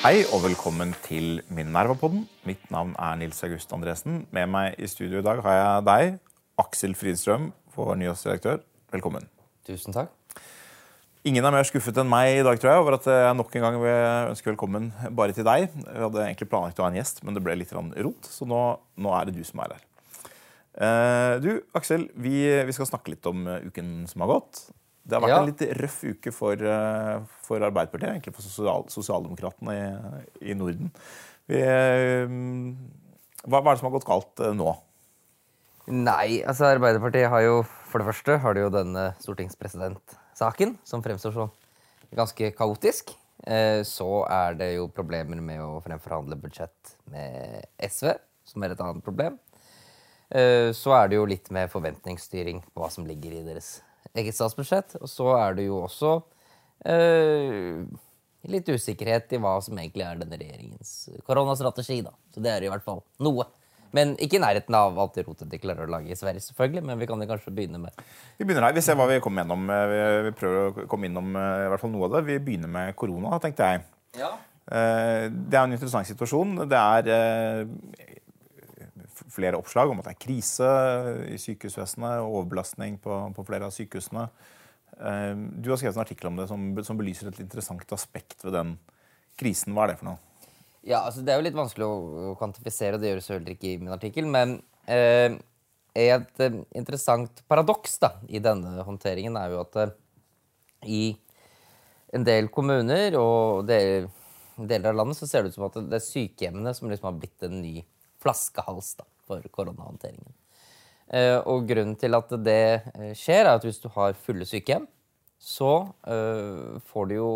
Hei og velkommen til Minerva-podden. Mitt navn er Nils August Andresen. Med meg i studio i dag har jeg deg, Aksel Fridstrøm, vår nyhetsdirektør. Velkommen. Tusen takk. Ingen er mer skuffet enn meg i dag tror jeg, over at jeg nok en gang vil ønske velkommen bare til deg. Vi hadde egentlig planlagt å ha en gjest, men det ble litt rot, så nå, nå er det du som er her. Eh, du, Aksel, vi, vi, skal snakke litt om eh, uken som har gått. Det har vært ja. en litt røff uke for, eh, for Arbeiderpartiet, egentlig for sosial, sosialdemokratene i, i, Norden. Vi, hva, hva, er det som har gått galt nå? Nei, altså Arbeiderpartiet har jo for det første har de jo denne stortingspresidentsaken, som fremstår så ganske kaotisk. Eh, så er det jo problemer med å fremforhandle budsjett med SV, som er et annet problem. Eh, så er det jo litt med forventningsstyring på hva som ligger i deres eget statsbudsjett. Og så er det jo også uh, litt usikkerhet i hva som egentlig er denne regjeringens koronastrategi. da. Så det er i hvert fall noe. Men ikke i nærheten av alt det rotet de klarer å lage i Sverige. selvfølgelig, Men vi kan jo kanskje begynne med Vi begynner her. Vi ser hva vi kommer gjennom. Vi prøver å komme innom i hvert fall noe av det. Vi begynner med korona, tenkte jeg. Ja. Det er en interessant situasjon. Det er flere oppslag om at det er krise i sykehusvesenet, og overbelastning på, på, flere av sykehusene. Eh, du har skrevet en artikkel om det som, som, belyser et interessant aspekt ved den krisen. Hva er det for noe? Ja, altså Det er jo litt vanskelig å kvantifisere, og det gjøres heller ikke i min artikkel. Men eh, et eh, interessant paradoks da, i denne håndteringen er jo at eh, i en del kommuner og deler, deler av landet så ser det ut som at det er sykehjemmene som liksom har blitt en ny flaskehals. da for koronahåndteringen. Eh, og grunnen til at det eh, skjer, er at hvis du har fulle sykehjem, så uh, får du jo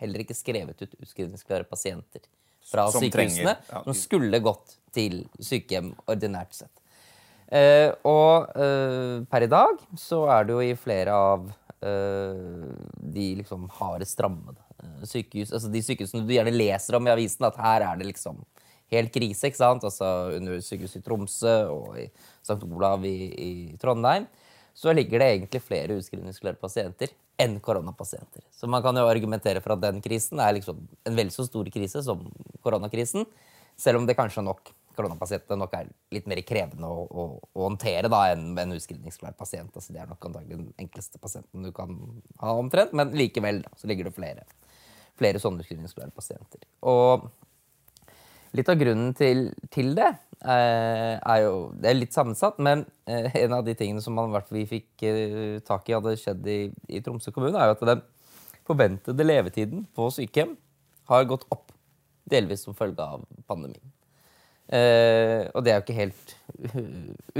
heller ikke skrevet ut utskrivningsklare pasienter fra som sykehusene trenger, ja. som skulle gått til sykehjem ordinært sett. Og per i dag så er det jo i flere av de liksom hardest rammede sykehus, altså de sykehusene du gjerne leser om i avisen, at her er det liksom helt krise. ikke sant? Altså Under sykehuset i Tromsø og i St. Olav i, i, Trondheim så ligger det egentlig flere utskrivningsklare pasienter enn koronapasienter. Så man kan jo argumentere for at den krisen er liksom en vel så stor krise som koronakrisen. Selv om det kanskje nok koronapasientene nok er litt mer krevende å, å, å håndtere da enn en utskrivningsklar pasient. Altså, det er nok antagelig den enkleste pasienten du kan ha omtrent, men likevel da, så ligger det flere, flere sånne utskrivningsklare pasienter. Og Litt av grunnen til, til det eh, er jo Det er litt sammensatt, men eh, en av de tingene som man, vi fikk eh, tak i hadde skjedd i, i, Tromsø kommune, er jo at den forventede levetiden på sykehjem har gått opp. Delvis som følge av pandemien. Uh, og det er jo ikke helt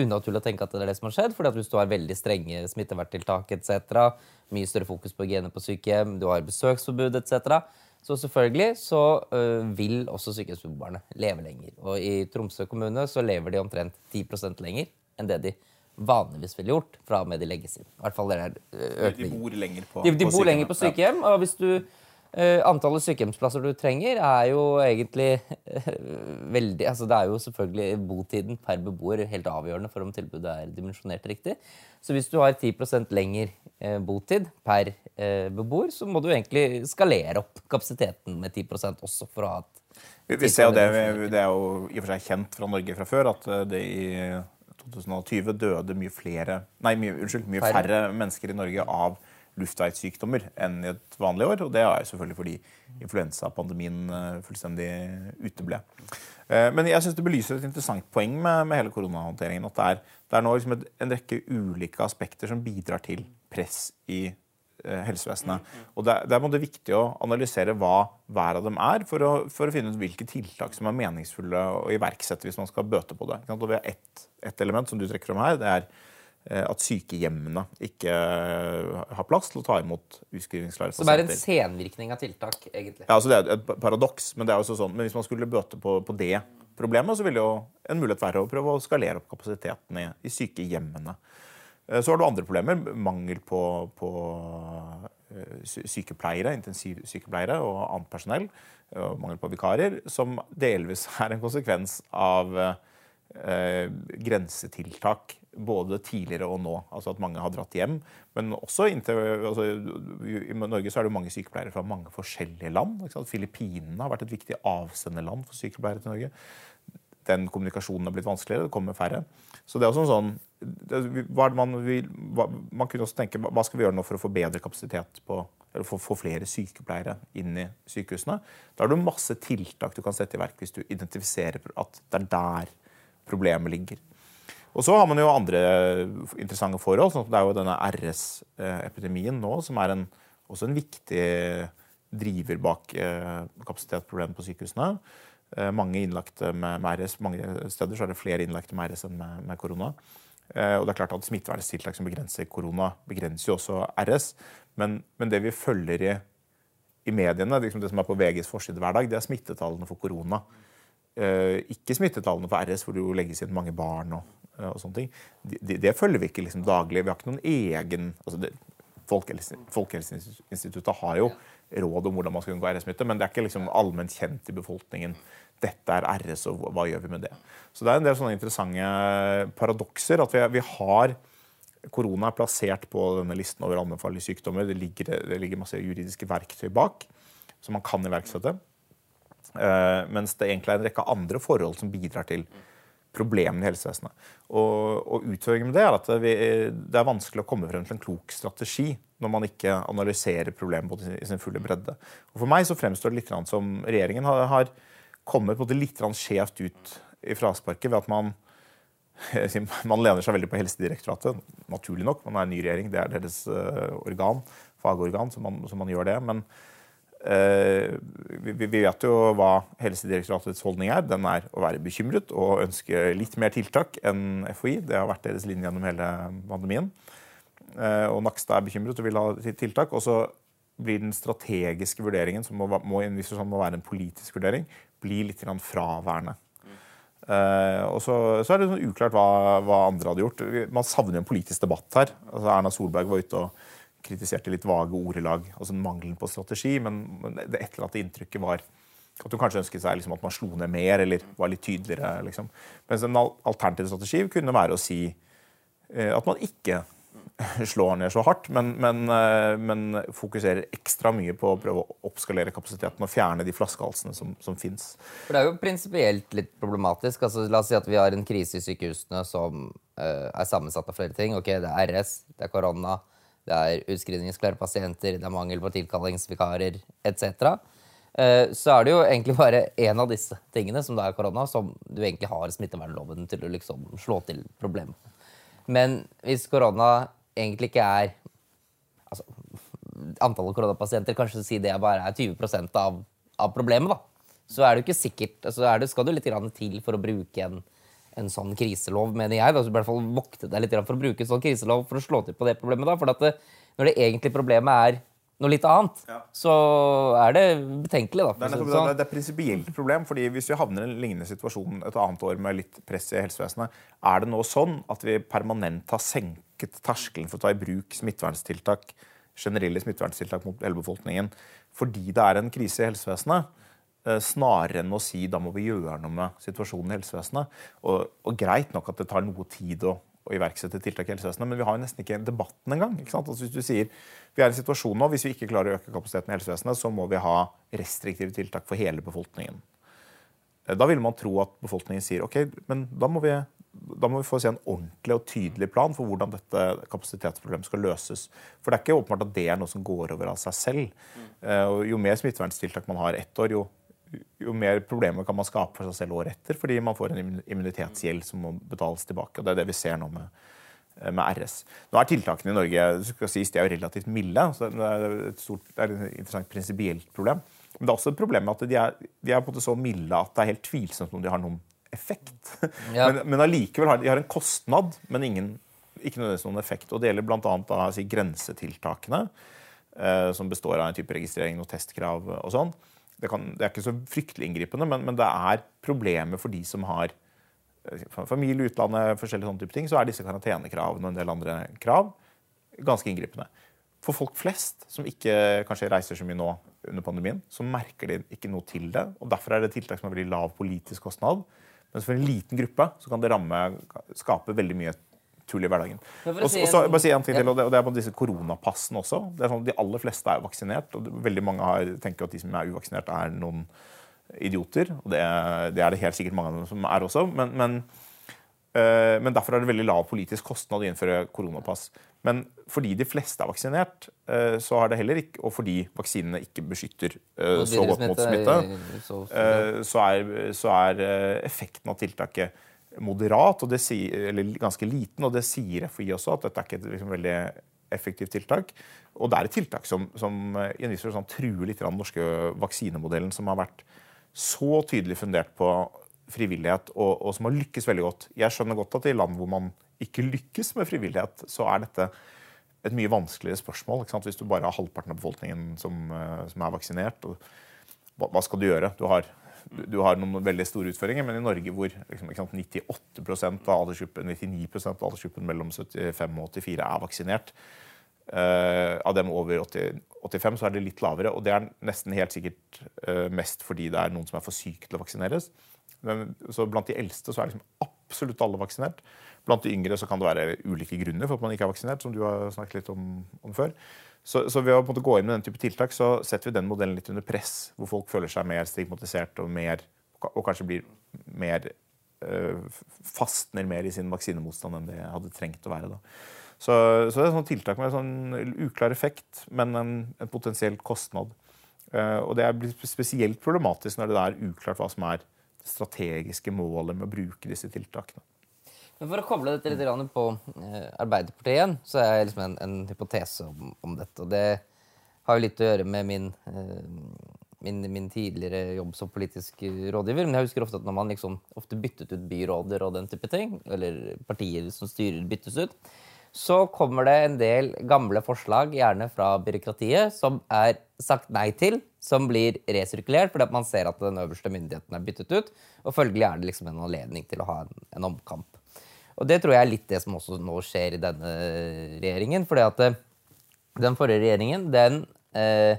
unaturlig å tenke at det er det som har skjedd. fordi at hvis du har veldig strenge smitteverntiltak etc., mye større fokus på hygiene på sykehjem, du har besøksforbud etc., så selvfølgelig så uh, vil også sykehjemsbeboerne leve lenger. Og i Tromsø kommune så lever de omtrent 10 lenger enn det de vanligvis ville gjort fra og med de legges inn. I hvert fall det er økning. De bor lenger på, de, de på bor lenger på sykehjem. Og hvis du antallet sykehjemsplasser du trenger, er jo egentlig uh, veldig altså Det er jo selvfølgelig botiden per beboer helt avgjørende for om tilbudet er dimensjonert riktig. Så hvis du har 10 lenger uh, botid per beboer, så må du egentlig skalere opp kapasiteten med 10 også for å ha et vi, vi ser jo det, det er jo i og for seg kjent fra Norge fra før at det i 2020 døde mye flere Nei, mye, unnskyld, mye færre mennesker i Norge av luftveissykdommer enn i et vanlig år. Og det er selvfølgelig fordi influensapandemien eh, fullstendig uteble. Eh, men jeg syns det belyser et interessant poeng med, med hele koronahåndteringen. At det er, det er nå liksom et, en rekke ulike aspekter som bidrar til press i eh, helsevesenet. Og det, det er viktig å analysere hva hver av dem er, for å, for å, finne ut hvilke tiltak som er meningsfulle å iverksette hvis man skal bøte på det. Og ett et element som du trekker om her. det er at sykehjemmene ikke eh, har plass til å ta imot utskrivningsklare pasienter. det er en senvirkning av tiltak, egentlig. Ja, altså Det er et paradoks, men det er også sånn, men hvis man skulle bøte på, på det problemet, så ville jo en mulighet være å prøve å skalere opp kapasiteten i, i sykehjemmene. Eh, så har du andre problemer. Mangel på, på sykepleiere, intensivsykepleiere og annet personell. Mangel på vikarer, som delvis er en konsekvens av eh, grensetiltak både tidligere og nå. Altså at mange har dratt hjem. Men også inntil altså, I Norge så er det mange sykepleiere fra mange forskjellige land. Filippinene har vært et viktig avsenderland for sykepleiere til Norge. Den kommunikasjonen har blitt vanskeligere. Det kommer færre. Så det er også en sånn man, vil, man, kunne også tenke hva skal vi gjøre nå for å få bedre kapasitet på eller få, få flere sykepleiere inn i sykehusene. Da har du masse tiltak du kan sette i verk hvis du identifiserer at det er der problemet ligger. Og så har man jo andre interessante forhold. Sånn det er jo denne RS-epidemien nå, som er en, også en viktig driver bak eh, kapasitetsproblemet på sykehusene. Eh, mange innlagte med, med, RS. Mange steder så er det flere innlagte med RS enn med, med korona. Eh, og det er klart at Smitteverntiltak som begrenser korona, begrenser jo også RS. Men, men det vi følger i, i mediene, liksom det som er på VGs forside hver dag, det er smittetallene for korona. Eh, ikke smittetallene for RS, hvor det jo legges inn mange barn. og Eh, og sånne ting, det, det følger vi ikke liksom daglig. Vi har ikke noen egen altså det, Folkehelseinstituttet har jo råd om hvordan man skal unngå RS-smitte, men det er ikke liksom allment kjent i befolkningen. Dette er RS, og hva gjør vi med det? Så det er en del sånne interessante paradokser. At vi, vi har Korona er plassert på denne listen over anbefalelige sykdommer. Det ligger, det ligger, masse juridiske verktøy bak som man kan iverksette. Uh, mens det egentlig er en rekke andre forhold som bidrar til problemene i helsevesenet. Og, og utfordringen med det er at det, er vanskelig å komme frem til en klok strategi når man ikke analyserer problemet i sin fulle bredde. Og For meg så fremstår det litt som regjeringen har, kommet litt skjevt ut i frasparket ved at man, man lener seg veldig på Helsedirektoratet. Naturlig nok, man er en ny regjering, det er deres uh, organ, fagorgan, så man, så man gjør det. men Eh, vi vet jo hva Helsedirektoratets holdning er. Den er å være bekymret og ønske litt mer tiltak enn FHI. Det har vært deres linje gjennom hele pandemien. Eh, og Nakstad er bekymret og vil ha tiltak. Og så blir den strategiske vurderingen, som må, må, må være en politisk vurdering, blir litt fraværende. Uh, og så, så, er det sånn uklart hva, hva, andre hadde gjort. Man savner jo en politisk debatt her. Altså Erna Solberg var ute og kritiserte litt vage ordelag, altså mangelen på strategi. Men det etterlatte inntrykket var at hun kanskje ønsket seg liksom, at man slo ned mer eller var litt tydeligere. Liksom. Mens en alternativ strategi kunne være å si eh, at man ikke slår ned så hardt, men, men, eh, men, fokuserer ekstra mye på å prøve å oppskalere kapasiteten og fjerne de flaskehalsene som, som fins. Det er jo prinsipielt litt problematisk. Altså, la oss si at vi har en krise i sykehusene som uh, er sammensatt av flere ting. Ok, Det er RS, det er korona, det er utskrivningsklare pasienter, det er mangel på tilkallingsvikarer etc. Eh, så er det jo egentlig bare én av disse tingene, som da er korona, som du egentlig har smittevernloven til å liksom slå til problemet. Men hvis korona egentlig ikke er altså, Antallet koronapasienter kanskje si det bare er 20 av, av problemet, da. Så er det jo ikke sikkert altså skal du litt til for å bruke en en sånn kriselov, mener jeg. Da. Så i hvert fall vokte deg litt for å bruke en sånn kriselov for å slå til på det problemet. da, For det, når det egentlige problemet er noe litt annet, ja. så er det betenkelig. da. Det er, det, sånn. det er prinsipielt problem. fordi Hvis vi havner i en lignende situasjon et annet år med litt press i helsevesenet, er det nå sånn at vi permanent har senket terskelen for å ta i bruk smitteverntiltak, generelle smitteverntiltak mot hele befolkningen fordi det er en krise i helsevesenet? Eh, snarere enn å si da må vi gjøre noe med situasjonen i helsevesenet. Og, og greit nok at det tar noe tid å, å, iverksette tiltak i helsevesenet, men vi har jo nesten ikke debatten engang. Altså hvis du sier vi er i en situasjon nå, hvis vi ikke klarer å øke kapasiteten i helsevesenet, så må vi ha restriktive tiltak for hele befolkningen. Eh, da vil man tro at befolkningen sier ok, men da må vi, da må vi få se en ordentlig og tydelig plan for hvordan dette kapasitetsproblemet skal løses. For det er ikke åpenbart at det er noe som går over av seg selv. Mm. Og jo mer smitteverntiltak man har ett år, jo jo mer problemer kan man skape for seg selv året etter, fordi man får en immunitetsgjeld som må betales tilbake. og Det er det vi ser nå med, eh, med RS. Nå er Tiltakene i Norge skal sies, de er jo relativt milde. så Det er et, stort, det er et interessant prinsipielt problem. Men det er også et problem med at de er, de er på en måte så milde at det er helt tvilsomt om de har noen effekt. Ja. Men, men allikevel har de har en kostnad, men ingen, ikke nødvendigvis noen effekt. og Det gjelder bl.a. Si, grensetiltakene, eh, som består av en type registrering og testkrav og sånn det, kan, det, er ikke så fryktelig inngripende, men, men, det er problemer for de som har eh, familie utlandet, forskjellige sånne type ting, så er disse karantenekravene og en del andre krav ganske inngripende. For folk flest, som ikke kanskje reiser så mye nå under pandemien, så merker de ikke noe til det. og Derfor er det tiltak som har veldig lav politisk kostnad. Mens for en liten gruppe så kan det ramme, skape veldig mye tull i hverdagen. Og si så- bare si en ting Ja. til, og det, og det er på disse koronapassene også. Det er sånn, at De aller fleste er vaksinert, og veldig mange har, tenker at de som er uvaksinert, er noen idioter. Og det, det er det helt sikkert mange av dem som er også. men, men Eh, Men derfor er det veldig lav politisk kostnad å innføre koronapass. Men fordi de fleste er vaksinert, eh, så har det heller ikke, og fordi vaksinene ikke beskytter eh, så godt mot smitte, er så- eh, er, så er eh, effekten av tiltaket moderat, sier, eller ganske liten. Og det sier FHI også, at dette er ikke et liksom, veldig effektivt tiltak. Og det er et tiltak som, som eh, i en viss forstand truer litt den norske vaksinemodellen, som har vært så tydelig fundert på frivillighet, og, og som har lykkes veldig godt. Jeg skjønner godt at i land hvor man ikke lykkes med frivillighet, så er dette et mye vanskeligere spørsmål. Hvis du bare har halvparten av befolkningen som, eh, som er vaksinert, og, hva skal du gjøre? Du har, du, har noen veldig store utføringer, men i Norge hvor liksom, ikke sant, 98% av aldersgruppen, 99% av aldersgruppen mellom 75 og 84 er vaksinert, Uh, av dem over 80, 85 så er det litt lavere. Og det er nesten helt sikkert uh, mest fordi det er noen som er for syke til å vaksineres. Men, så blant de eldste så er liksom absolutt alle vaksinert. Blant de yngre så kan det være ulike grunner for at man ikke er vaksinert, som du har snakket litt om, om før. Så, så ved å måte gå inn med den type tiltak så setter vi den modellen litt under press, hvor folk føler seg mer stigmatisert og, mer, og kanskje blir mer øh, fastner mer i sin vaksinemotstand enn det hadde trengt å være. da. Så, så det er et tiltak med sånn uklar effekt, men en, en potensiell kostnad. Uh, og det er spesielt problematisk når det er uklart hva som er det strategiske målet med å bruke disse tiltakene. Men For å koble dette litt på eh, Arbeiderpartiet igjen, så er jeg liksom en, en hypotese om, om dette. Og det har jo litt å gjøre med min, eh, min, min tidligere jobb som politisk rådgiver. Men jeg husker ofte at når man liksom ofte byttet ut byråder og den type ting, eller partier som styrer byttes ut, så kommer det en del gamle forslag, gjerne fra byråkratiet, som er sagt nei til, som blir resirkulert fordi at man ser at den øverste myndigheten er byttet ut. Og følgelig er det liksom en anledning til å ha en, en omkamp. Og det tror jeg er litt det som også nå skjer i denne regjeringen. fordi at eh, den forrige regjeringen, den eh,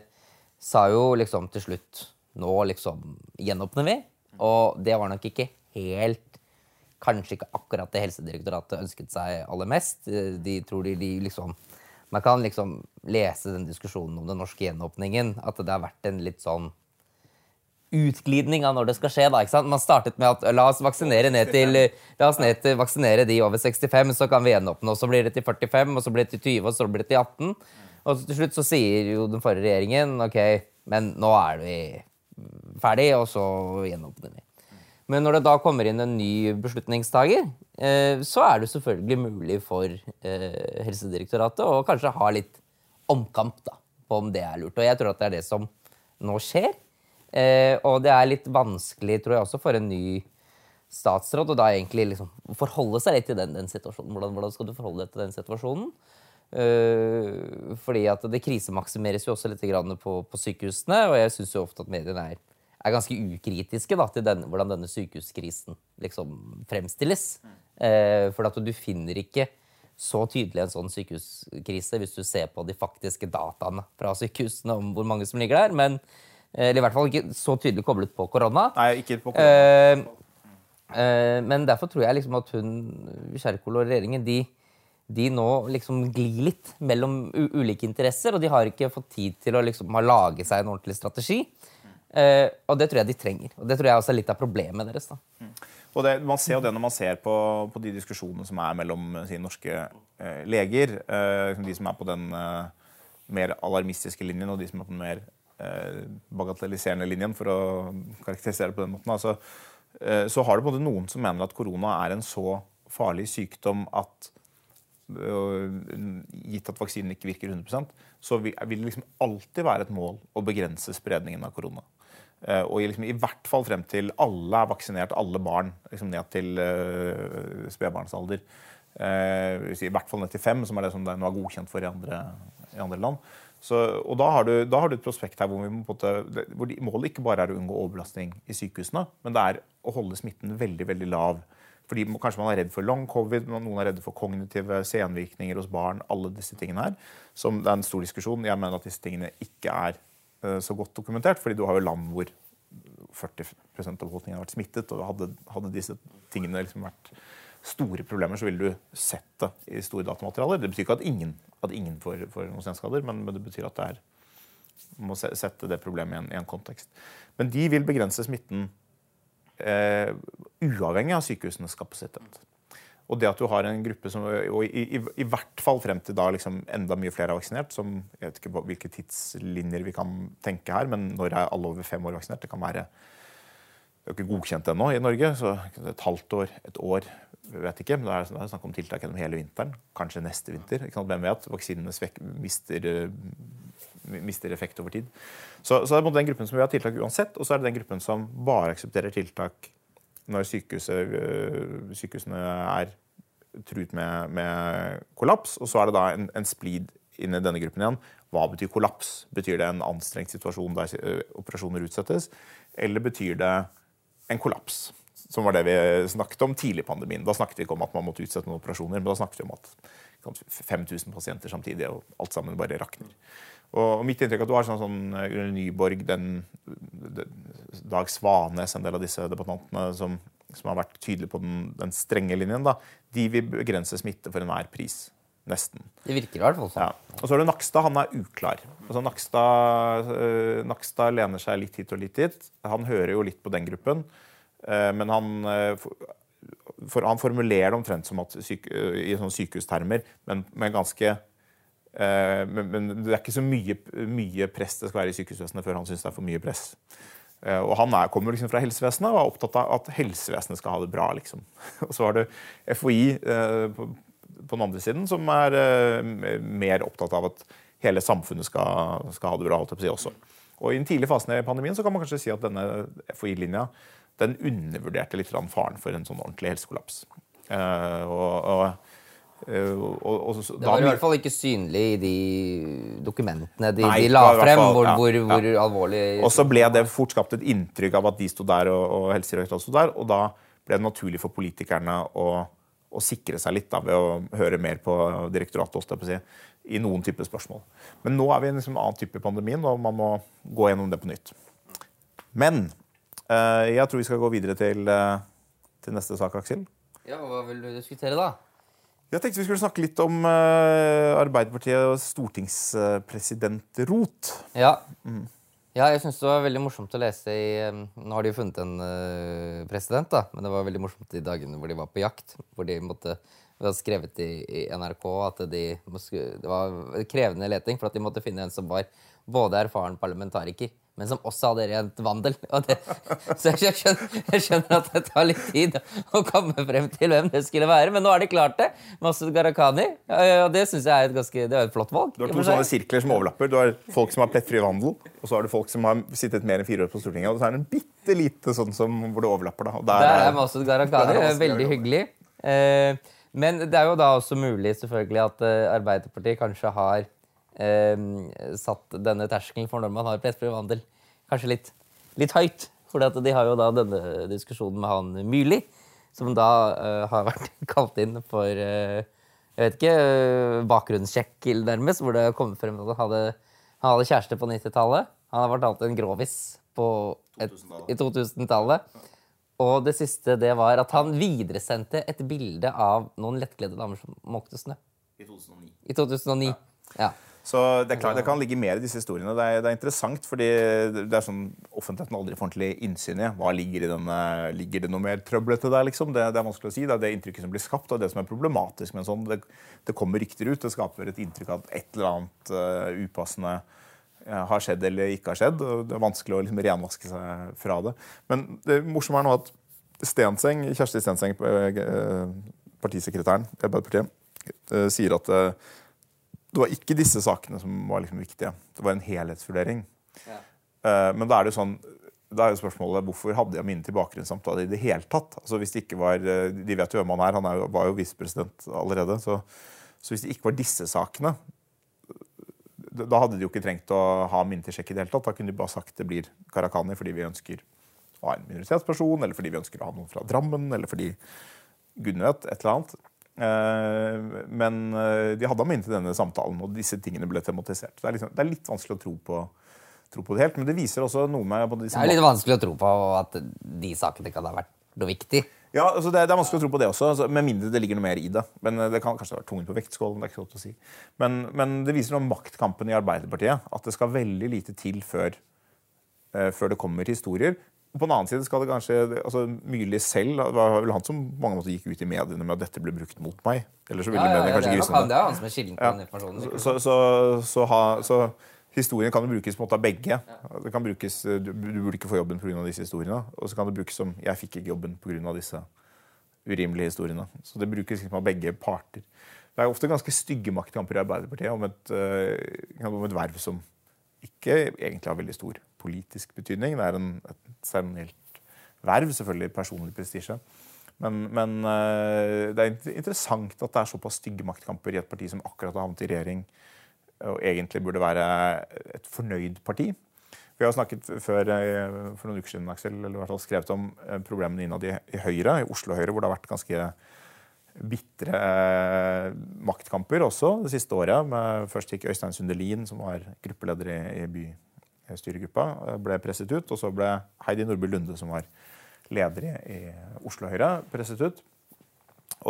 sa jo liksom til slutt Nå liksom gjenåpner vi. Og det var nok ikke helt Kanskje ikke akkurat det Helsedirektoratet ønsket seg aller mest. De tror de, de liksom Man kan liksom lese den diskusjonen om den norske gjenåpningen, at det har vært en litt sånn utglidning av når det skal skje. da, ikke sant? Man startet med at la oss vaksinere ned til, la oss ned til vaksinere de over 65, så kan vi gjenåpne. Og så blir det til 45, og så blir det til 20, og så blir det til 18. Og til slutt så sier jo den forrige regjeringen ok, men nå er vi ferdig, og så gjenåpner vi. Men når det da kommer inn en ny beslutningstaker, eh, så er det selvfølgelig mulig for eh, Helsedirektoratet å kanskje ha litt omkamp da, på om det er lurt. Og jeg tror at det er det som nå skjer. Eh, og det er litt vanskelig, tror jeg, også for en ny statsråd å da egentlig liksom forholde seg litt til den, den situasjonen. Hvordan, hvordan skal du forholde deg til den situasjonen? Eh, fordi at det krisemaksimeres jo også litt på, på sykehusene, og jeg syns jo ofte at mediene er, er ganske ukritiske da, til den, hvordan denne sykehuskrisen liksom fremstilles. Eh, for at du finner ikke så tydelig en sånn sykehuskrise hvis du ser på de faktiske dataene fra sykehusene om hvor mange som ligger der. Men, eller i hvert fall ikke så tydelig koblet på korona. Nei, ikke på korona. eh, men derfor tror jeg liksom at hun, Kjerkol og regjeringen, de, de nå liksom glir litt mellom ulike interesser, og de har ikke fått tid til å liksom ha lage seg en ordentlig strategi. Eh, og det tror jeg de trenger. Og det tror jeg også er litt av problemet deres. da. Og det, Man ser jo det når man ser på, på de diskusjonene som er mellom si, norske eh, leger. Eh, de som er på den eh, mer alarmistiske linjen, og de som er på den mer eh, bagatelliserende linjen, for å karakterisere det på den måten. Altså, eh, så har det både noen som mener at korona er en så farlig sykdom at øh, gitt at vaksinen ikke virker 100% så vil det liksom alltid være et mål å begrense spredningen av korona. Eh, og liksom, i hvert fall frem til alle er vaksinert, alle barn liksom ned til spedbarnsalder. Eh, I hvert fall ned til fem, som er det som det nå er godkjent for i andre, i andre land. Så, og da har, du, da har du et prospekt her hvor, måte, hvor de, målet ikke bare er å unngå overbelastning i sykehusene, men det er å holde smitten veldig veldig lav. Fordi Kanskje man er redd for long covid, noen er redde for kognitive senvirkninger hos barn. alle disse tingene her, som Det er en stor diskusjon. Jeg mener at disse tingene ikke er eh, så godt dokumentert. fordi du har jo land hvor 40% av befolkningen har vært smittet. og Hadde, hadde disse tingene liksom vært, store problemer, så vil du sett det i store datamaterialer. Det betyr ikke at ingen, at ingen får, får noen senskader, men, men, det betyr at det er må sette det problemet i en, i en kontekst. Men de vil begrense smitten eh, uavhengig av sykehusenes kapasitet. Og det at du har en gruppe som og i, i, i hvert fall frem til da liksom enda mye flere er vaksinert som, Jeg vet ikke hvilke tidslinjer vi kan tenke her, men når er alle over fem år vaksinert? Det kan være er jo ikke godkjent ennå i Norge, så et halvt år, et år vet ikke. Men det er, det snakk om tiltak gjennom hele vinteren. Kanskje neste vinter. Hvem vet? Vaksinene mister, mister, effekt over tid. Så, så det er den gruppen som vil ha tiltak uansett, og så er det den gruppen som bare aksepterer tiltak når øh, sykehusene er truet med, med, kollaps. Og så er det da en, en splid inn i denne gruppen igjen. Hva betyr kollaps? Betyr det en anstrengt situasjon der øh, operasjoner utsettes? Eller betyr det en kollaps? Som var det vi snakket om tidlig i pandemien. Da snakket vi ikke om at man måtte utsette noen operasjoner, men da snakket vi om at 5000 pasienter samtidig, og alt sammen bare rakner. Og mitt inntrykk er at du har sånn, sånn eh, Nyborg, den, den, Dag Svanes, en del av disse debattantene som, som har vært tydelige på den, den, strenge linjen, da, de vil begrense smitte for enhver pris. Nesten. Det virker i hvert fall sånn. Ja. Og så er det Nakstad. Han er uklar. Altså, Nakstad, øh, Nakstad lener seg litt hit og litt dit. Han hører jo litt på den gruppen. Øh, men han øh, for, Han formulerer det omtrent som at syke, i sånne sykehustermer, men med ganske Eh, men, men, det er ikke så mye, mye, press det skal være i sykehusvesenet før han syns det er for mye press. Eh, og han er, kommer liksom fra helsevesenet og er opptatt av at helsevesenet skal ha det bra. liksom. Og så har du FHI eh, på, på, den andre siden, som er mer opptatt av at hele samfunnet skal, skal ha det bra. holdt jeg på å si også. Og I den tidlige fasen i pandemien så kan man kanskje si at denne FHI-linja den undervurderte litt faren for en sånn ordentlig helsekollaps. og, og Uh, og, og, det var i hvert fall ikke synlig i de dokumentene de, nei, de la frem, fall, hvor, ja, hvor, hvor ja. alvorlig Og så ble det fort skapt et inntrykk av at de sto der, og, og Helsedirektoratet sto der. Og da ble det naturlig for politikerne å, å sikre seg litt da, ved å høre mer på direktoratet si, i noen typer spørsmål. Men nå er vi i en liksom annen type pandemien, og man må gå gjennom det på nytt. Men uh, jeg tror vi skal gå videre til, uh, til neste sak, Aksel. Ja, Hva vil du diskutere, da? Jeg tenkte vi skulle snakke litt om uh, Arbeiderpartiet og stortingspresident Rot. Ja. Mm. Ja jeg syns det var veldig morsomt å lese i um, Nå har de jo funnet en uh, president, da, men det var veldig morsomt de dagene hvor de var på jakt. Hvor de måtte Det var skrevet i, i NRK at de, det var krevende leting, for at de måtte finne en som var både erfaren parlamentariker men som også hadde rent vandel. Det, så jeg skjønner, jeg skjønner, at det tar litt tid å komme frem til hvem det skulle være. Men nå er det klart, det. Masud Gharahkhani. Og det syns jeg er et ganske, det er et flott valg. Du har to sånne sirkler som overlapper. Du har folk som har plettfri vandel, og så har du folk som har sittet mer enn fire år på Stortinget. Og så er det en bitte lite sånn som, hvor det overlapper. Da. Der, der er Masud Gharahkhani. Veldig hyggelig. Eh, men det er jo da også mulig selvfølgelig at eh, Arbeiderpartiet kanskje har satt denne terskelen for når man har plettfri vandel, kanskje litt, litt høyt. For de har jo da denne diskusjonen med han Myrli, som da uh, har vært kalt inn for uh, jeg vet ikke, uh, bakgrunnssjekk nærmest, hvor det kom frem at han hadde, han hadde kjæreste på 90-tallet. Han har vært alltid en grovis på et, 2000 i 2000-tallet. Og det siste det var at han videresendte et bilde av noen lettkledde damer som måkte snø. I 2009. I 2009, ja. ja. Så det, er klart, det kan ligge mer i disse historiene. Det er, det er interessant, fordi det er sånn offentligheten aldri får ordentlig innsyn i. Hva ligger i denne, Ligger det noe mer trøblete der? liksom? Det, det, er vanskelig å si. Det er det inntrykket som blir skapt, og det som er problematisk med en sånn. Det, kommer rykter ut. Det skaper et inntrykk av at et eller annet uh, upassende uh, har skjedd eller ikke har skjedd. og Det er vanskelig å liksom, renvaske seg fra det. Men det morsomme er nå at Stenseng, Kjersti Stenseng, partisekretæren i Arbeiderpartiet, sier at det var ikke disse sakene som var liksom viktige. Det var en helhetsvurdering. Ja. Uh, men da er det jo sånn da er jo spørsmålet hvorfor hadde jeg mine tilbakgrunnssamtaler i det hele tatt? Altså hvis det ikke var, eh, De vet jo hvem han er, han er jo, var jo visepresident allerede. Så, så, hvis det ikke var disse sakene, da hadde de jo ikke trengt å ha minne til sjekk i det hele tatt. Da kunne de bare sagt det blir Karakani fordi vi ønsker å ha en minoritetsperson, eller fordi vi ønsker å ha noen fra Drammen, eller fordi gud vet, et eller annet. Eh, men eh, de hadde ham inn til denne samtalen, og disse tingene ble tematisert. Det er, liksom, det er litt vanskelig å tro på, tro på, det helt, men det viser også noe med Det er litt vanskelig å tro på at de sakene kan ha vært noe viktig. Ja, altså det, det, er vanskelig å tro på det også, altså, med mindre det ligger noe mer i det. Men eh, Det kan kanskje være tungen på vektskålen. det er ikke så godt å si. Men, men det viser noe om maktkampen i Arbeiderpartiet. At det skal veldig lite til før, uh, før det kommer historier. På den annen side skal det kanskje, altså Myrli selv det var vel han som på mange måter gikk ut i mediene med at dette ble brukt mot meg. Eller så ville Ja, ja, mediene kanskje det, grise han, det er han som er kilden på den informasjonen. så, så, så, så, ha, så historien kan jo brukes på en måte av begge. Det kan brukes, du, du burde ikke få jobben pga. disse historiene. Og så kan det brukes som 'jeg fikk ikke jobben pga. disse urimelige historiene'. Så det brukes liksom av begge parter. Det er ofte ganske stygge maktkamper i Arbeiderpartiet om et, eh, om et verv som ikke egentlig er veldig stor politisk betydning. Det er en, et seremonielt verv, selvfølgelig personlig prestisje. Men, men eh, det er interessant at det er såpass stygge maktkamper i et parti som akkurat har havnet i regjering og egentlig burde være et fornøyd parti. Vi har snakket før eh, for noen uker siden Aksel, eller hvert fall skrevet om eh, problemene innad i, Høyre, i Oslo Høyre, hvor det har vært ganske bitre maktkamper også det siste året. Først gikk Øystein Sundelin, som var gruppeleder i, i bystyregruppa, eh, ble presset ut. Og så ble Heidi Nordby Lunde, som var leder i, Oslo Høyre, presset ut.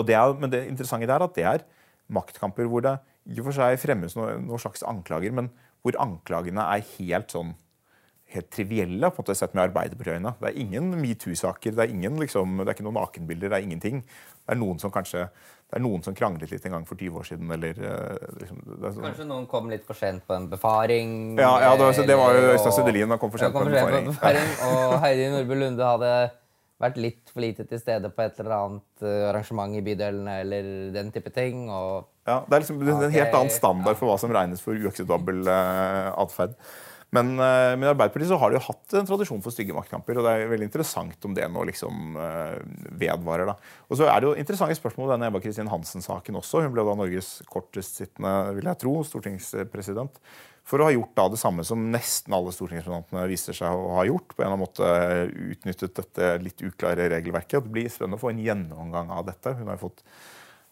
Det er, men det interessante er at det er maktkamper hvor det i og for seg fremmes noen noe slags anklager, men hvor anklagene er helt sånn helt trivielle på en måte sett med Arbeiderparti-øyne. Det er ingen metoo-saker, det, er liksom, det er ikke noen nakenbilder, det er ingenting. Det er noen som kanskje det er noen som kranglet litt en gang for 20 år siden, eller eh, liksom, sånn, Kanskje noen kom litt for sent på en befaring. ja, ja, det var, det var jo Øystein og- Han kom for sent på en befaring. på befaring. ja. Og Heidi Nordby Lunde hadde vært litt for lite til stede på et eller annet eh, arrangement i bydelene eller den type ting. Og Ja, det er liksom en helt annen standard for hva som regnes for uakseptabel uh, atferd. Men, eh, men i Arbeiderpartiet så har de jo hatt en tradisjon for stygge maktkamper. og Det er veldig interessant om det nå liksom eh, vedvarer. da. Og så er det jo interessante spørsmål denne Eva Kristin Hansen-saken også. Hun ble da Norges kortest sittende, vil jeg tro, stortingspresident. For å ha gjort da det samme som nesten alle stortingsrepresentantene viser seg å ha gjort. på en eller annen måte Utnyttet dette litt uklare regelverket. Det blir spennende å få en gjennomgang av dette. Hun har jo fått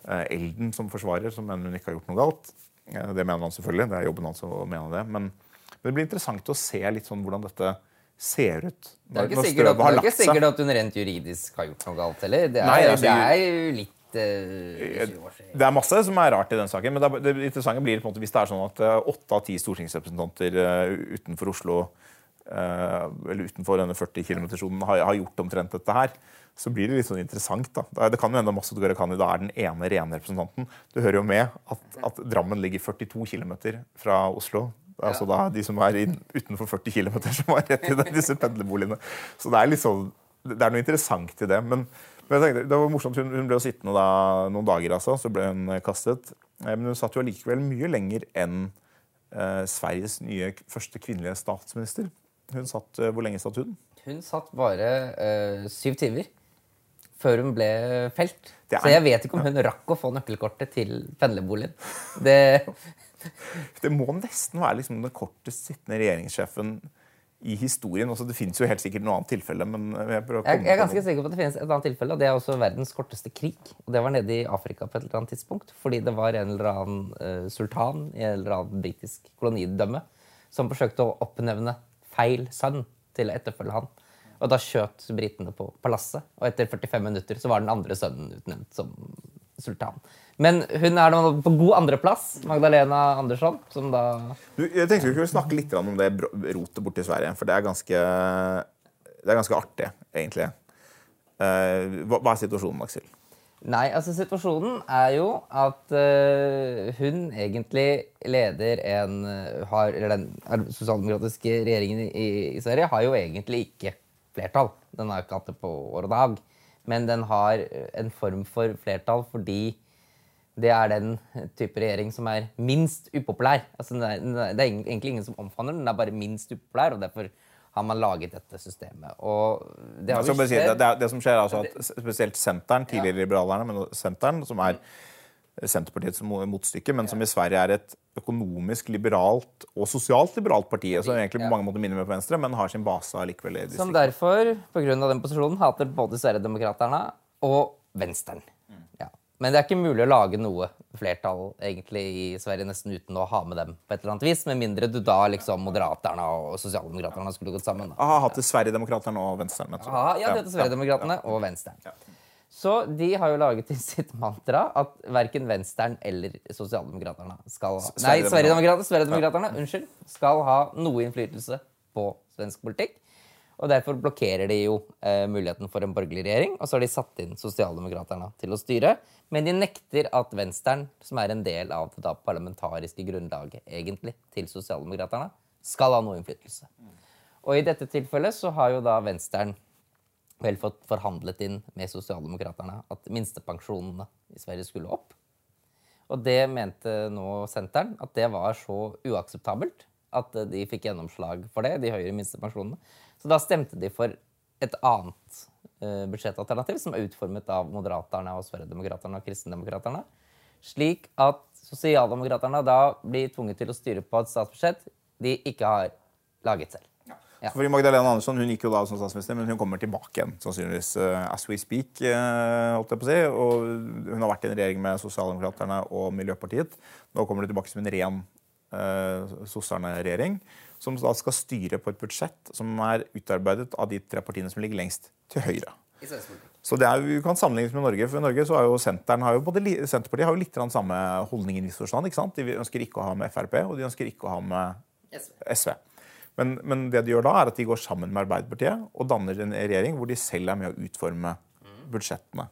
eh, Elden som forsvarer, som mener hun ikke har gjort noe galt. Eh, Det mener han selvfølgelig. Det er jobben hans å mene det. Men, men det blir interessant å se litt sånn hvordan dette ser ut. det er når- ikke når sikkert at, det er ikke sikkert at hun rent juridisk har gjort noe galt heller. Det er, Nei, altså, det er litt eh, 20 år siden. Det er masse som er rart i den saken. Men det, er, det interessante blir på en måte hvis det er sånn at eh, åtte av ti stortingsrepresentanter eh, utenfor Oslo eh, eller utenfor denne 40 km-sonen har, har gjort omtrent dette her, så blir det litt sånn interessant. da. Det, kan jo hende Masud Gharahkhani er den ene rene representanten. Du hører jo med at, at Drammen ligger 42 km fra Oslo. Altså da de som er inn, utenfor 40 km, som er rett til disse pendlerboligene. Så det er litt sånn, det er noe interessant i det. Men, men tenkte, det var morsomt, hun, hun ble sittende da noen dager, altså, så ble hun kastet. Eh, Men hun satt jo allikevel mye lenger enn eh, Sveriges nye første kvinnelige statsminister. Hun satt, eh, Hvor lenge satt hun? Hun satt bare eh, syv timer før hun ble felt. Er- Så jeg vet ikke om hun rakk å få nøkkelkortet til pendlerboligen. Det, Det må nesten være liksom den kortest sittende regjeringssjefen i historien. Også, det finnes jo helt sikkert noe annet tilfelle, men jeg prøver å komme jeg er ganske sikker på at det finnes et annet tilfelle, og det er også verdens korteste krig. Og det var nede i Afrika på et eller annet tidspunkt, fordi det var en eller annen uh, sultan i en eller annen britisk kolonidømme som forsøkte å oppnevne feil sønn til å etterfølge han. Og da skjøt britene på palasset, og etter 45 minutter så var den andre sønnen utnevnt som sultan. Men hun er nå på god andreplass, Magdalena Andersson, som da Du, jeg tenkte vi kunne snakke litt om det rotet borti Sverige, for det er ganske, det er ganske artig, egentlig. Eh, hva, hva er situasjonen, Aksel? Nei, altså situasjonen er jo at uh, hun egentlig leder en eh, har, Eller den sosialdemokratiske regjeringen i, i Sverige har jo egentlig ikke flertall. Den har ikke hatt det på år og dag. Men den har en form for flertall fordi det er den type regjering som er minst upopulær. Altså, er, det er egentlig ingen som omfavner den, den er bare minst upopulær. og derfor har man laget dette systemet. Og det har vi bare si, det, det, det som skjer er altså at spesielt Senteren, tidligere liberalerne, men Senteren, som er Senterpartiets motstykke, men som i Sverige er et økonomisk liberalt og sosialt liberalt parti, som egentlig på mange måter minner på Venstre, men har sin base allikevel i Som distriktet. derfor, pga. den posisjonen, hater både Sverigedemokraterna og Venstren. Ja. Men det er ikke mulig å lage noe flertall egentlig i Sverige nesten uten å ha med dem på et eller annet vis, med mindre du da liksom Moderaterna og Sosialdemokraterna skulle gått sammen. Da. Ah, hatt Sverigedemokraterne og Venstre. så- Ja, ja, det heter Sverigedemokraterna og Venstren. Så de har jo laget til sitt mantra at verken Venstren eller Sosialdemokraterne skal ha Nei, Sverigedemokraterne, Sverigedemokraterne unnskyld, skal ha noe innflytelse på svensk politikk. Og derfor blokkerer de jo eh, muligheten for en borgerlig regjering. Og så har de satt inn Sosialdemokraterne til å styre. Men de nekter at Venstren, som er en del av det parlamentariske grunnlaget egentlig til Sosialdemokraterne, skal ha noe innflytelse. Og i dette tilfellet så har jo da Venstren vel fått forhandlet inn med Sosialdemokraterne at minstepensjonene i Sverige skulle opp. Og det mente nå senteren at det var så uakseptabelt at de fikk gjennomslag for det, de høyere minstepensjonene. Så da stemte de for et annet uh, budsjettalternativ, som er utformet av Moderaterne og Sverigedemokraterne og Kristendemokraterne. Slik at Sosialdemokraterne da blir tvunget til å styre på et statsbudsjett de ikke har laget selv. Ja. Fordi Magdalena Andersson hun gikk jo da som statsminister, men hun kommer tilbake igjen. sannsynligvis uh, as we speak, uh, holdt jeg på å si. Og hun har vært i en regjering med Sosialdemokraterne og Miljøpartiet. Nå kommer hun tilbake som en ren uh, sosserne-regjering. Som da skal styre på et budsjett som er utarbeidet av de tre partiene som ligger lengst til høyre. Så det er, vi kan sammenlignes med Norge. for i Norge så har jo har jo, både, Senterpartiet har jo litt samme holdning i viss forstand. ikke sant? De ønsker ikke å ha med Frp, og de ønsker ikke å ha med SV. SV. Men, men, det de gjør da, er at de går sammen med Arbeiderpartiet og danner en regjering hvor de selv er med å utforme budsjettene.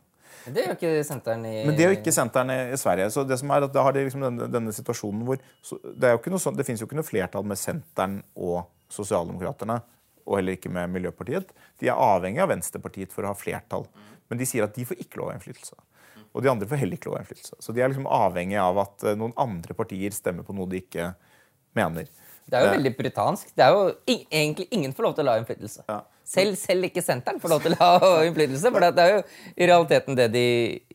Det gjør ikke senteren i Men det gjør ikke senteren i, Sverige. Så det som er at Da har de liksom denne, denne situasjonen hvor Det, er jo ikke noe sånt, det finnes jo ikke noe flertall med senteren og Sosialdemokraterne. Og heller ikke med Miljøpartiet. De er avhengig av Venstrepartiet for å ha flertall. Men de sier at de får ikke lov av innflytelse. Og de andre får heller ikke lov av innflytelse. Så de er liksom avhengig av at eh, noen andre partier stemmer på noe de ikke mener. Det er jo veldig puritansk. Det er jo egentlig ingen får lov til å la innflytelse. Ja. Selv, selv, ikke senteren får lov til å ha innflytelse. For det er jo i realiteten det de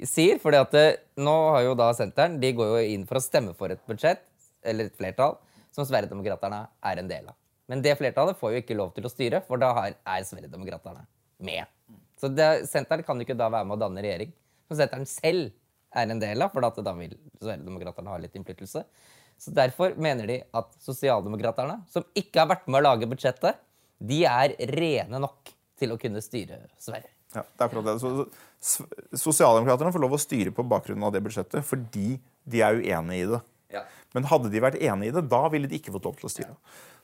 sier. For nå har jo da senteren De går jo inn for å stemme for et budsjett, eller et flertall, som Sverigedemokraterna er en del av. Men det flertallet får jo ikke lov til å styre, for da er Sverigedemokraterna med. Så det, senteren kan jo ikke da være med å danne regjering, som senteren selv er en del av, for da vil Sverigedemokraterna ha litt innflytelse. Så Derfor mener de at sosialdemokraterne, som ikke har vært med å lage budsjettet, de er rene nok til å kunne styre Sverige. Ja, det er akkurat det. Så, så, Sosialdemokraterne får lov å styre på bakgrunn av det budsjettet fordi de er uenige i det. Ja. Men hadde de vært enige i det, da ville de ikke fått lov til å styre.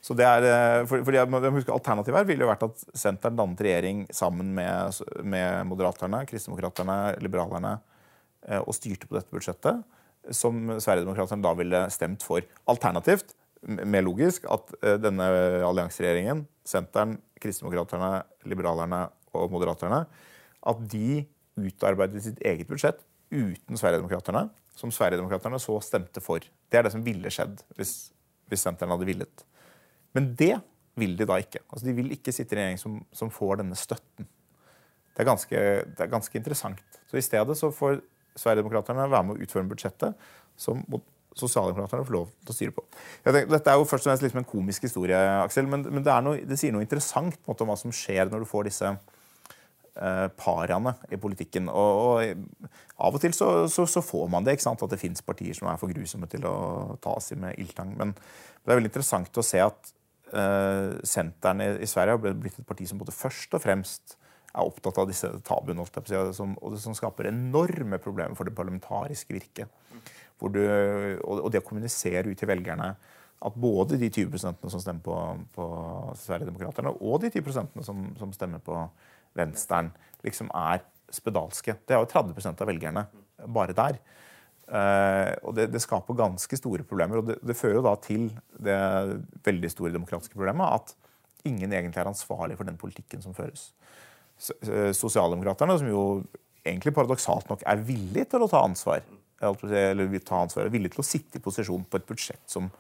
Så det er, eh, for, for jeg husker Alternativet her ville jo vært at Senteren dannet regjering sammen med, med Moderaterne, Kristdemokraterne, Liberalerne eh, og styrte på dette budsjettet som Sverigedemokraterne da ville stemt for. Alternativt, mer logisk, at eh, denne allianseregjeringen, Senteren, Kristdemokraterne, Liberalerne og Moderaterne, at de utarbeidet sitt eget budsjett uten Sverigedemokraterne, som Sverigedemokraterne så stemte for. Det er det som ville skjedd hvis, hvis Senteren hadde villet. Men det vil de da ikke. Altså, de vil ikke sitte i en regjering som, som får denne støtten. Det er, ganske, det er ganske interessant. Så I stedet så får Sverigedemokraterne være med å utforme budsjettet som sosialdemokraterne får lov til å styre på. Tenker, dette er jo først og fremst liksom en komisk historie, Aksel, men, men det, noe, det, sier noe interessant måte, om hva som skjer når du får disse eh, paraene i politikken. Og, og, Av og til så, så, så, får man det, ikke sant? at det fins partier som er for grusomme til å tas i med ildtang. Men det er veldig interessant å se at eh, Senteren i, i Sverige har blitt et parti som både først og fremst er opptatt av disse tabuene, og det som skaper enorme problemer for det parlamentariske virket. Du, og det å kommunisere ut til velgerne at både de 20 som stemmer på, på Sverigedemokraterna, og de 10 som, som stemmer på Venstren, liksom er spedalske. Det er jo 30 av velgerne bare der. Uh, og det, det, skaper ganske store problemer. Og det, det fører jo da til det veldig store demokratiske problemet at ingen egentlig er ansvarlig for den politikken som føres. Sosialdemokraterne, som jo egentlig paradoksalt nok er villig til å ta ansvar, eller ta ansvar, er villig til å sitte i posisjon på et budsjett som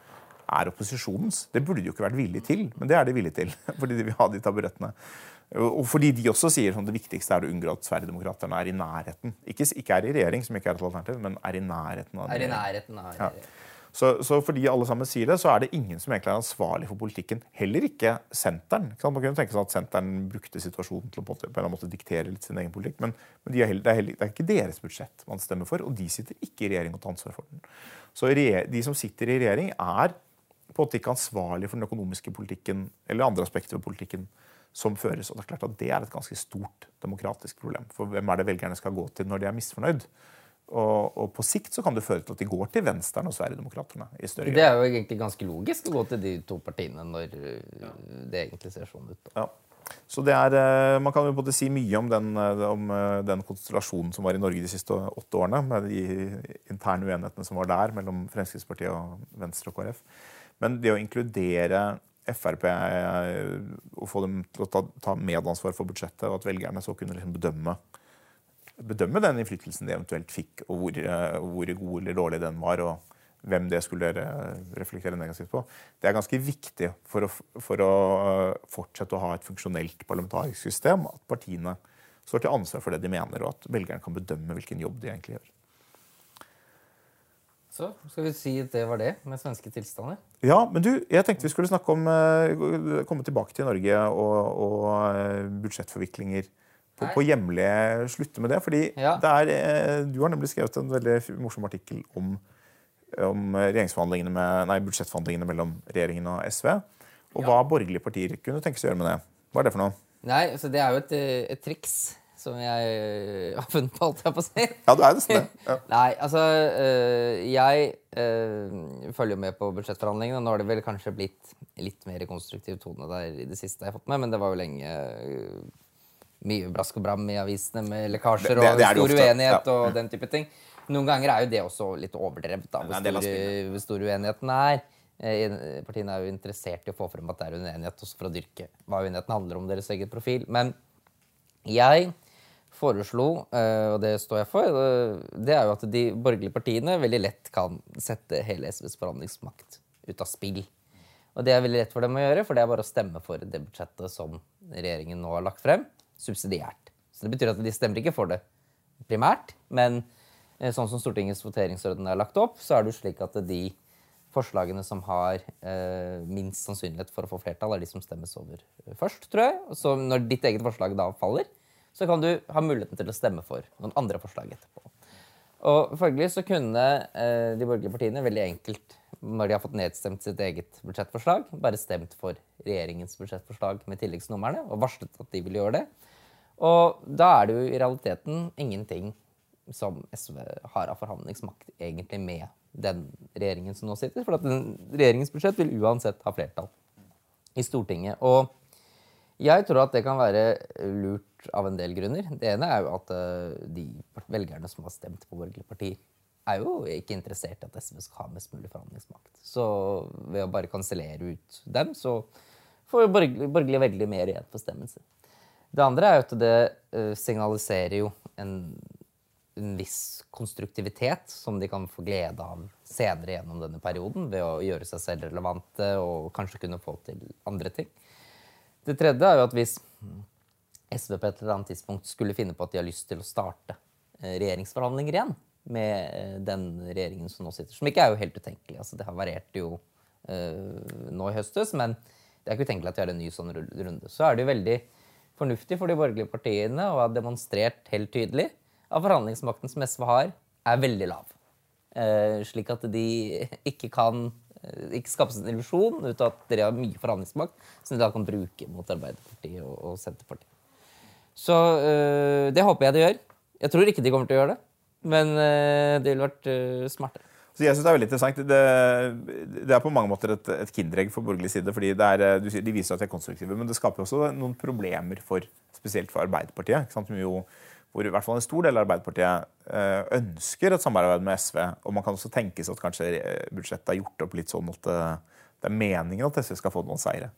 er opposisjonens. Det burde de jo ikke vært villig til, men det er de villige til. Fordi de vil ha de taburettene. Og fordi de også sier at det viktigste er å unngå at Sverigedemokraterna er i nærheten. Ikke, ikke, er i regjering, som ikke er et alternativ, men er i nærheten av det. Er i nærheten av ja. Så, så, fordi alle sammen sier det, så er det ingen som egentlig er ansvarlig for politikken. Heller ikke senteren. Man kunne tenke seg at senteren brukte situasjonen til å på en eller annen måte diktere litt sin egen politikk. Men, men de heller, det, er heller, det, er ikke deres budsjett man stemmer for, og de sitter ikke i regjering og tar ansvar for den. Så de som sitter i regjering, er på en måte ikke ansvarlig for den økonomiske politikken eller andre aspekter ved politikken som føres. Og det er klart at det er et ganske stort demokratisk problem. For hvem er det velgerne skal gå til når de er misfornøyd? Og, og, på sikt så kan det føre til at de går til Venstre og Sverigedemokraterna. i større grad. Det er jo egentlig ganske logisk å gå til de to partiene når det egentlig ser sånn ut. Ja. Så det er, eh, Man kan jo både si mye om den, eh, om den konstellasjonen som var i Norge de siste åtte årene, med de interne uenighetene som var der mellom Fremskrittspartiet og Venstre og KrF. Men det å inkludere Frp og få dem til å ta, ta medansvar for budsjettet, og at velgerne så kunne liksom bedømme, bedømme den innflytelsen de eventuelt fikk, og hvor, hvor god eller dårlig den var. og hvem det skulle reflektere negativt på. Det er ganske viktig for å, for å øh, fortsette å ha et funksjonelt parlamentarisk system. At partiene står til ansvar for det de mener, og at velgerne kan bedømme hvilken jobb de egentlig gjør. Så skal vi si at det var det med svenske tilstander? Ja, men du, jeg tenkte vi skulle snakke om komme tilbake til Norge og, og budsjettforviklinger på, på hjemlige Slutte med det. fordi ja. det er, du har nemlig skrevet en veldig morsom artikkel om om med, nei, budsjettforhandlingene mellom regjeringen og SV. Og hva borgerlige partier kunne tenkes å gjøre med det. Hva er det for noe? Nei, altså Det er jo et, et triks som jeg øh, har funnet på, alt jeg på å si. Ja, du er nesten det. Ja. Nei, altså Jeg følger jo med på budsjettforhandlingene. Nå har det vel kanskje blitt litt mer konstruktiv tone der i det siste jeg har fått med, men det var jo lenge mye brask og bram i avisene med lekkasjer det, det, det og stor uenighet ja. og den type ting. Noen ganger er jo det også litt overdrevet, da, hvor stor, hvor stor uenigheten er. Eh, partiene er jo interessert i å få frem at det er uenighet også for å dyrke hva uenigheten handler om deres eget profil. Men jeg foreslo, eh, og det står jeg for, eh, det er jo at de borgerlige partiene veldig lett kan sette hele SVs forhandlingsmakt ut av spill. Og det er veldig lett for dem å gjøre, for det er bare å stemme for det budsjettet som regjeringen nå har lagt frem, subsidiært. Så det betyr at de stemmer ikke for det primært, men Eh, sånn som Stortingets voteringsorden er lagt opp, så er det jo slik at de forslagene som har eh, minst sannsynlighet for å få flertall, er de som stemmes over først, tror jeg. Så når ditt eget forslag da faller, så kan du ha muligheten til å stemme for noen andre forslag etterpå. Og Følgelig så kunne eh, de borgerlige partiene veldig enkelt, når de har fått nedstemt sitt eget budsjettforslag, bare stemt for regjeringens budsjettforslag med tilleggsnumrene og varslet at de ville gjøre det. Og da er det jo i realiteten ingenting som SV har av forhandlingsmakt egentlig med den regjeringen som nå sitter. For at den regjeringens budsjett vil uansett ha flertall i Stortinget. Og jeg tror at det kan være lurt av en del grunner. Det ene er jo at eh, de velgerne som har stemt på borgerlige partier, er jo ikke interessert i at SV skal ha mest mulig forhandlingsmakt. Så ved å bare kansellere ut dem, så får jo borgerlige veldig mer igjen for stemmen sin. Det andre er jo at det eh, signaliserer jo en en viss konstruktivitet som de kan få glede av senere gjennom denne perioden ved å gjøre seg selv relevante og kanskje kunne få til andre ting. Det tredje er jo at hvis SV på et eller annet tidspunkt skulle finne på at de har lyst til å starte eh, regjeringsforhandlinger igjen med eh, den regjeringen som nå sitter, som ikke er jo helt utenkelig. Altså, det har variert jo nå i høstes, men det er ikke utenkelig at vi har en ny sånn runde. Så er det jo veldig fornuftig for de borgerlige partiene og har demonstrert helt tydelig at forhandlingsmakten som SV har, er veldig lav. Eh, slik at de ikke kan eh, ikke skapes en illusjon ut av at dere har mye forhandlingsmakt som de da kan bruke mot Arbeiderpartiet og, Senterpartiet. Så eh, det håper jeg de gjør. Jeg tror ikke de kommer til å gjøre det, men eh, det ville vært smartere. Så jeg synes Det er veldig interessant. Det, det er på mange måter et, et kinderegg for borgerlig side. fordi er, eh, sier, De viser at de er konstruktive, men det skaper også noen problemer for, spesielt for Arbeiderpartiet. Jo hvor i hvert fall en stor del av Arbeiderpartiet eh, ønsker et samarbeid med SV. Og man kan også tenke seg at kanskje budsjettet er gjort opp litt sånn at eh, det er meningen at SV skal få noen seire.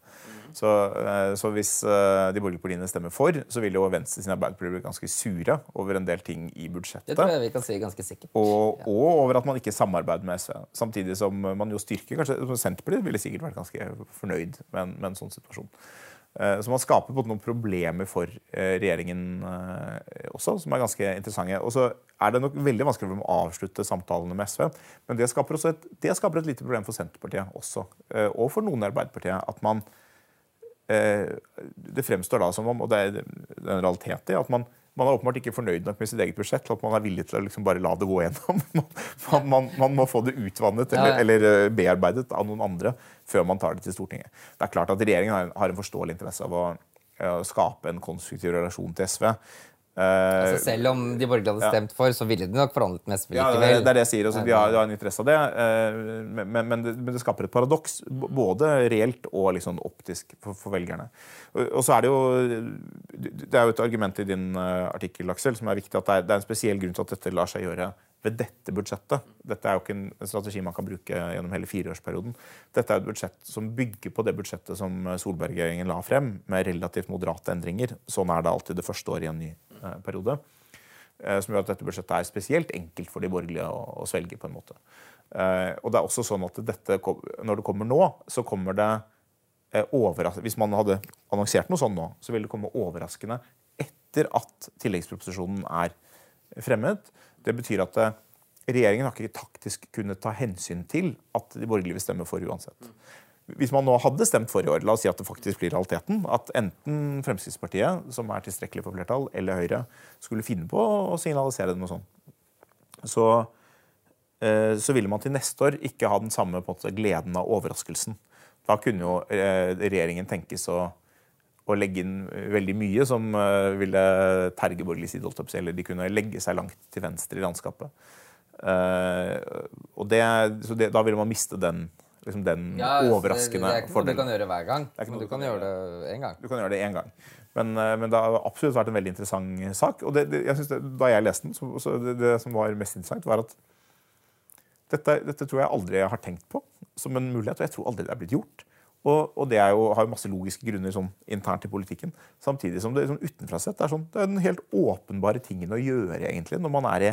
Så, eh, så, hvis de borgerlige partiene stemmer for, så vil jo Venstre sin Arbeiderpartiet bli ganske sure over en del ting i budsjettet. Det tror jeg vi kan si ganske sikkert. Og, og over at man ikke samarbeider med SV. Samtidig som man jo styrker kanskje Senterpartiet ville sikkert vært ganske fornøyd med en, med en sånn situasjon. Eh, så man skaper på noen problemer for eh, regjeringen eh, også, som er ganske interessante. Og så er det nok veldig vanskelig for dem å avslutte samtalene med SV. Men det skaper, et, det skaper et lite problem for Senterpartiet også, og for noen i Arbeiderpartiet. at man Det fremstår da som om, og det er en realitet i, at man man er åpenbart ikke fornøyd nok med sitt eget budsjett til at man er villig til å liksom bare la det gå gjennom. Man, man, man, må få det utvannet eller, eller, eh, bearbeidet av noen andre før man tar det til Stortinget. Det er klart at Regjeringen har, en forståelig interesse av å å skape en konstruktiv relasjon til SV. Altså, selv om de borgerlige hadde stemt for, så ville de nok forhandlet med SV Ja, det, er det jeg sier. Altså, vi har, en interesse av det. eh, Men, men, det, men det skaper et paradoks, både reelt og liksom optisk, for, for velgerne. Og, og så er det jo Det er jo et argument i din eh, artikkel, Aksel, som er viktig at det er, det er en spesiell grunn til at dette lar seg gjøre ved dette budsjettet. Dette er jo ikke en, strategi man kan bruke gjennom hele fireårsperioden. Dette er et budsjett som bygger på det budsjettet som Solberg-regjeringen la frem, med relativt moderate endringer. Sånn er det alltid det første året i en ny eh, periode. Eh, som gjør at dette budsjettet er spesielt enkelt for de borgerlige å, å svelge. på en måte. Eh, og det er også sånn at dette, Når det kommer nå, så kommer det overraskende Hvis man hadde annonsert noe sånn nå, så ville det komme overraskende etter at tilleggsproposisjonen er fremmet. Det betyr at eh, regjeringen har ikke taktisk kunnet ta hensyn til at de borgerlige vil stemme for uansett. Hvis man nå hadde stemt for i år, la oss si at det faktisk blir realiteten, at enten Fremskrittspartiet, som er tilstrekkelig for flertall, eller Høyre skulle finne på å signalisere noe sånt, så, eh, så ville man til neste år ikke ha den samme måte, gleden av overraskelsen. Da kunne jo eh, regjeringen tenkes å, å legge inn veldig mye som eh, ville terge borgerlig side. Eller de kunne legge seg langt til venstre i landskapet. Uh, og det, det, da ville man miste den, liksom den Ja, altså, overraskende det, det er ikke noe du kan gjøre hver gang. Men du du kan gjøre det én gang. Du kan gjøre det én gang. Men, eh, men det har absolutt vært en veldig interessant sak. Og det, det, jeg det, da jeg leste den, så, så det, som var mest interessant, var at dette, dette tror jeg aldri jeg har tenkt på som en mulighet, og jeg tror aldri det er blitt gjort. Og, og det er jo, har jo masse logiske grunner sånn, internt i politikken. Samtidig som det sånn, utenfra sett er, sånn, det er den helt åpenbare tingen å gjøre egentlig, når man er i,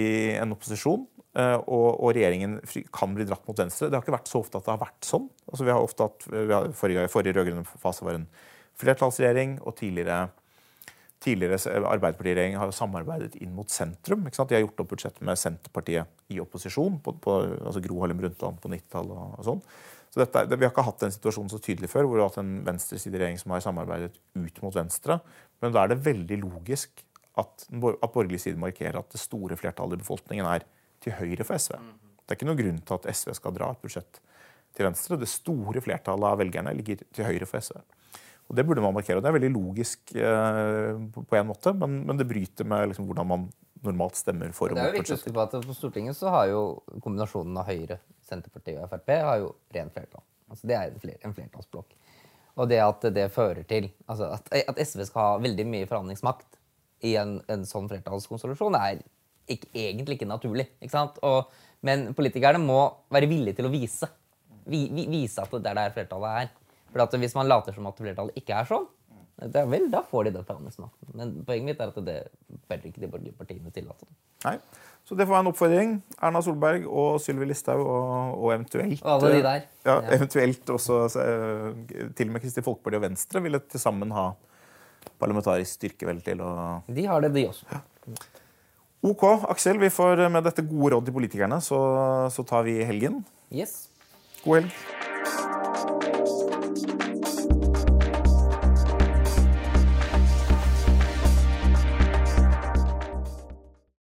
i en opposisjon og, og regjeringen kan bli dratt mot venstre. Det har ikke vært så ofte at det har vært sånn. Altså, vi har ofte hatt, har, forrige, forrige rød-grønne fase var en flertallsregjering, og tidligere Tidligere s- Arbeiderpartiregjeringen har jo samarbeidet inn mot sentrum. De har gjort opp budsjettet med Senterpartiet i opposisjon, på, på, altså Gro Harlem Brundtland på 90-tallet og, og sånn. Så dette, det, Vi har ikke hatt den situasjonen så tydelig før, hvor vi har hatt en venstresideregjering som har samarbeidet ut mot venstre. Men da er det veldig logisk at, at borgerlig side markerer at det store flertallet i befolkningen er til høyre for SV. Det er ikke noen grunn til at SV skal dra et budsjett til venstre. Det store flertallet av velgerne ligger til høyre for SV. Og Det burde man markere, og det er veldig logisk eh, på en måte, men, men det bryter med liksom, hvordan man normalt stemmer for Det er jo viktig å huske på at På Stortinget så har jo kombinasjonen av Høyre, Senterpartiet og Frp har jo rent flertall. Altså Det er en en flertallsblokk. Og det at det fører til altså at, at SV skal ha veldig mye forhandlingsmakt i en, en sånn flertallskonstellasjon, er ikke, egentlig ikke naturlig. ikke sant? Og, men politikerne må være villige til å vise, vi, vi, vise at det er der flertallet er. For at hvis man later som at flertallet ikke er sånn, det er vel, da får de den forhandlingsmakten. Men poenget mitt er at det bør ikke de borgerlige partiene tillate. Nei. Så det får være en oppfordring. Erna Solberg og Sylvi Listhaug og, og eventuelt Og alle de der. Ja, Ja. eventuelt også eh, til og med Kristelig Folkeparti og Venstre ville til sammen ha parlamentarisk styrke vel til å De har det, de også. OK, Aksel. Vi får med dette gode råd til politikerne, så, så tar vi helgen. Yes. God helg.